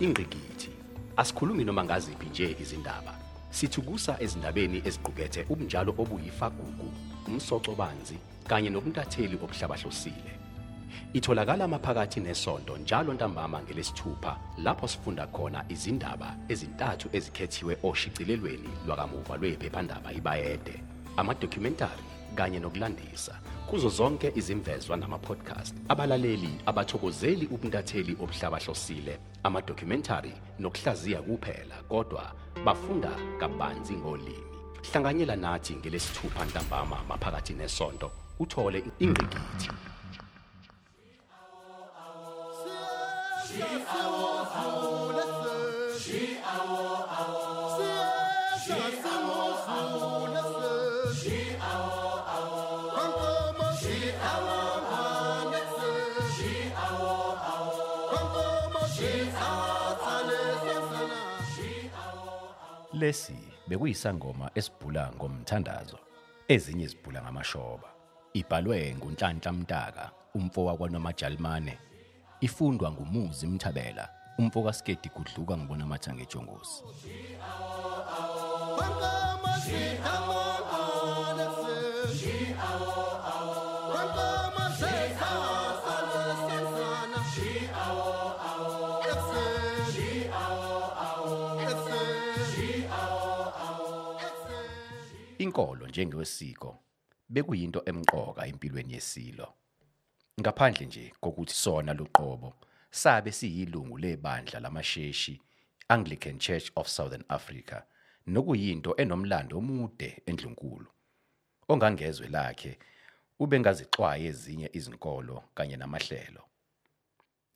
ingqikithi asikhulumi noma ngaziphi nje izindaba. Sithukusa ezindabeni eziqukethe ubunjalo obuyifagugu umsoco banzi kanye nobuntatheli obuhlabahlosile itholakala maphakathi nesonto njalo ntambama ngelesithupha lapho sifunda khona izindaba ezintathu ezikhethiwe oshicilelweni lwakamuva lwephephandaba ibayede amadocumentary kanye nokulandisa. Kuzo zonke izimvezwa nama-podcast abalaleli abathokozeli ubuntatheli obuhlabahlosile amadocumentary nokuhlaziya kuphela kodwa bafunda kabanzi ngolimi hlanganyela nathi ngelesithupha ntambama maphakathi nesonto uthole ingqikithi lesi bekuyisangoma esibhula ngomthandazo ezinye zibhula ngamashoba. Ibhalwe ngunhlanhla mtaka umfowa kwanomajalimane ifundwa ngumuzi mthabela umfoka skedi gudluka ngibona mathange ejongosi inkolo njengewesiko bekuyinto emqoka empilweni yesilo. Ngaphandle nje kokuthi sona luqobo sabe siyilungu lebandla lamasheshi Anglican Church of Southern Africa nokuyinto enomlando omude endlunkulu. Ongangezwe lakhe ubengazixwaye ezinye izinkolo kanye namahlelo.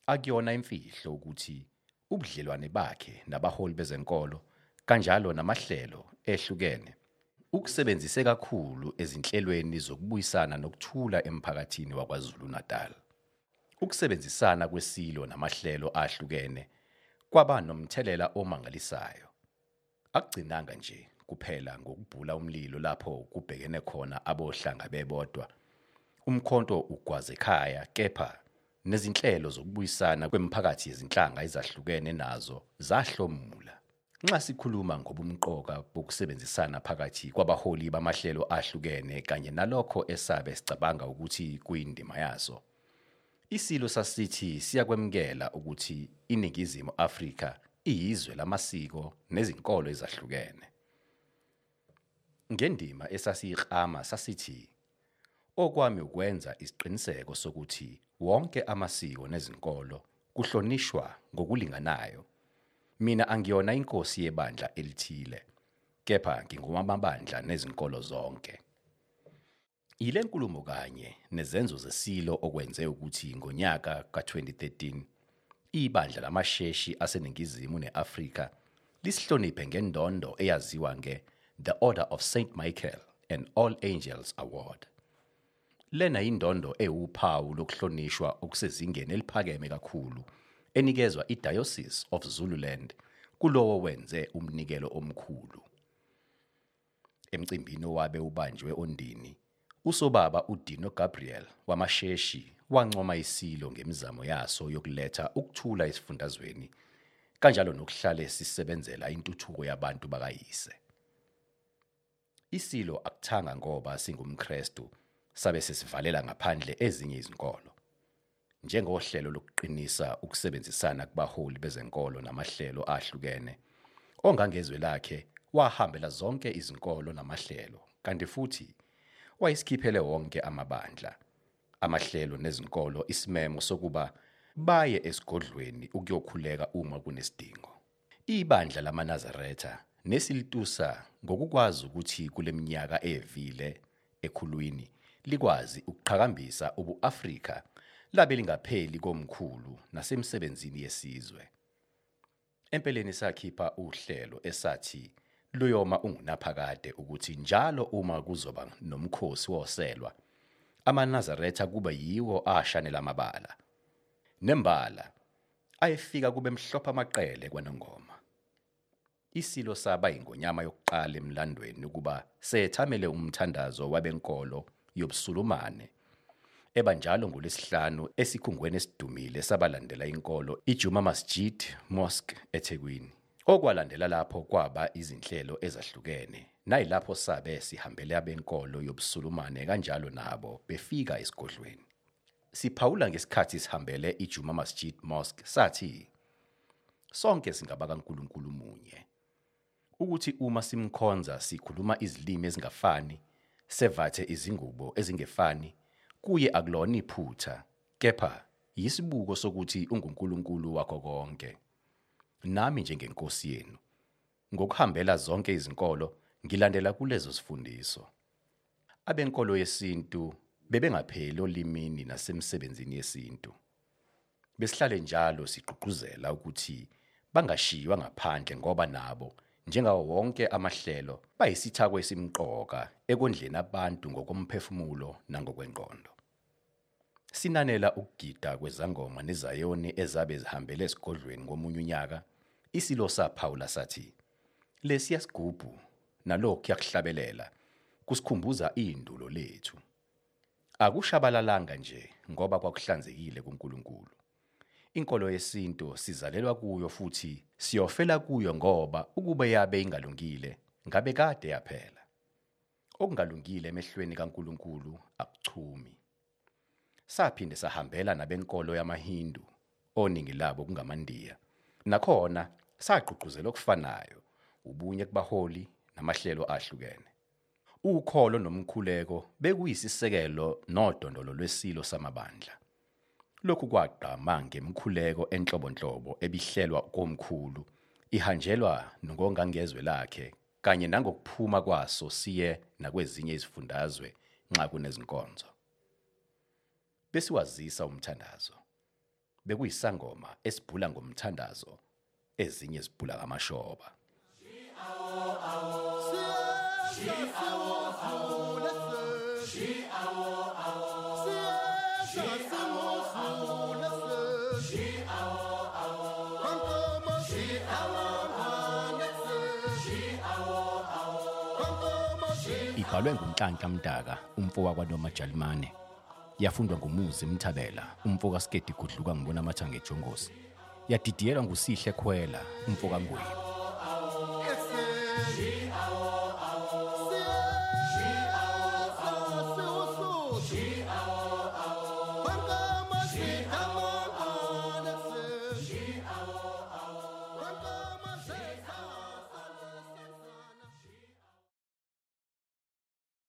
Akuyona imfihlo ukuthi ubudlelwane bakhe nabaholi bezenkolo kanjalo namahlelo ehlukene. Ukusebenzise kakhulu ezinhlelweni zokubuyisana nokuthula emphakathini wakwaZulu Natal. Ukusebenzisana kwesilo namahlelo ahlukene kwaba nomthelela omangalisayo. Akugcinanga nje kuphela ngokubhula umlilo lapho kubhekene khona abohlanga bebodwa. Umkhonto ugwaze ekhaya kepha nezinhlelo zokubuyisana kwemiphakathi yezinhlanga ezahlukene nazo zahlomula. Nxa sikhuluma ngobumqoka bokusebenzisana phakathi kwabaholi bamahlelo ahlukene kanye nalokho esabe sicabanga ukuthi kuyindima yaso. Isilo sasithi siyakwemukela ukuthi iningizimu Afrika iyizwe lamasiko nezinkolo ezahlukene. Ngendima esasiyiklama sasithi okwami ukwenza isiqiniseko sokuthi wonke amasiko nezinkolo kuhlonishwa ngokulinganayo mina angiyona inkosi yebandla elithile kepha ngingumabandla nezinkolo zonke. Ile nkulumo kanye nezenzo zesilo okwenze ukuthi ngonyaka ka2013 ibandla lamasheshi aseningizimu neAfrika lisihloniphe ngendondo eyaziwa nge The Order of St Michael and All Angels Award lena indondo ewuphawu lokuhlonishwa okusezingeni eliphakeme kakhulu enikezwa iDiocese of Zululand kulowo wenze umnikelo omkhulu. Emcimbini owabe ubanjwe ondini, usobaba uDino Gabriel wamasheshi wancoma isilo ngemizamo yaso yokuletha ukuthula esifundazweni kanjalo nokuhlale sisebenzela intuthuko yabantu bakayise. Isilo akuthanga ngoba singumKristu sabe sesivalela ngaphandle ezinye izinkolo. Njengohlelo lokuqinisa ukusebenzisana kubaholi bezenkolo namahlelo ahlukene. Ongangezwe lakhe wahambela zonke izinkolo namahlelo kanti futhi wayisikhiphele wonke amabandla. Amahlelo nezinkolo isimemo sokuba baye esigodlweni ukuyokhuleka uma kunesidingo. Ibandla lamaNazaretha nesilitusa ngokukwazi ukuthi kuleminyaka evile ekhulwini likwazi ukuqhakambisa ubuAfrika labe lingapheli komkhulu nasemsebenzini yesizwe. Empeleni sakhipha uhlelo esathi luyoma ungunaphakade ukuthi njalo uma kuzoba nomkhosi woselwa amaNazaretha kube yiwo ashanela amabala. Nembala ayefika kube mhlopha amaqele kwanongoma. Isilo saba ingonyama yokuqala emlandweni ukuba sethamele umthandazo wabenkolo yobusulumane eba njalo ngolwesihlanu esikhungweni esidumile sabalandela inkolo iJuma Masjid Mosque eThekwini. Okwalandela lapho kwaba izinhlelo ezahlukene nayilapho sabe sihambele abenkolo yobusulumane kanjalo nabo befika esigodlweni. Siphawula ngesikhathi sihambele iJuma Masjid Mosque sathi sonke singaba kaNkuluNkulu munye. Ukuthi uma simkhonza sikhuluma izilimi ezingafani, sevathe izingubo ezingefani, kuye akulona iphutha, kepha yisibuko sokuthi unguNkulunkulu wakho konke. Nami njengenkosi yenu, ngokuhambela zonke izinkolo, ngilandela kulezo sifundiso. Abenkolo yesintu bebengapheli olimini nasemsebenzini yesintu. Besihlale njalo sigqugquzela ukuthi bangashiywa ngaphandle ngoba nabo njengawo wonke amahlelo bayisithako esimqoka ekondleni abantu ngokomphefumulo nangokwengqondo. Sinanela ukugida kwezangoma nezayoni ezabe zihambele esigodlweni ngomunye unyaka, isilo saphawula sathi, lesiya sigubhu nalokhu yakuhlabelela kusikhumbuza indulo lethu. Akushabalalanga nje ngoba kwakuhlanzekile kuNkulunkulu. Inkolo yesinto sizalelwa kuyo futhi siyofela kuyo ngoba ukube yabe ingalungile ngabe kade yaphela. Okungalungile emehlweni kaNkulunkulu akuchumi. Saphinde sahambela nabenkolo yamaHindu oningi labo kungamaNdiya. Nakhona sagqugquzela okufanayo, ubunye kubaholi namahlelo ahlukene. Ukholo nomkhuleko bekuyisisekelo nodondolo lwesilo samabandla. Lokhu kwagqama ngemkhuleko enhlobonhlobo ebihlelwa komkhulu, ihanjelwa ngongangezwe lakhe kanye nangokuphuma kwaso siye nakwezinye izifundazwe nxa kunezinkonzo. Besiwazisa umthandazo. Bekuyisangoma esibhula ngomthandazo, ezinye zibhula ngamashoba. Ibhalwe ngumnhlanhla mdaka umfo kwaNomajalimane yafundwa ngumuzi Mthabela umfo kaSkedi Gudluka ngibona amathanga ejongosi. Yadidiyelwa nguSihle Khwela umfo kaNgwebu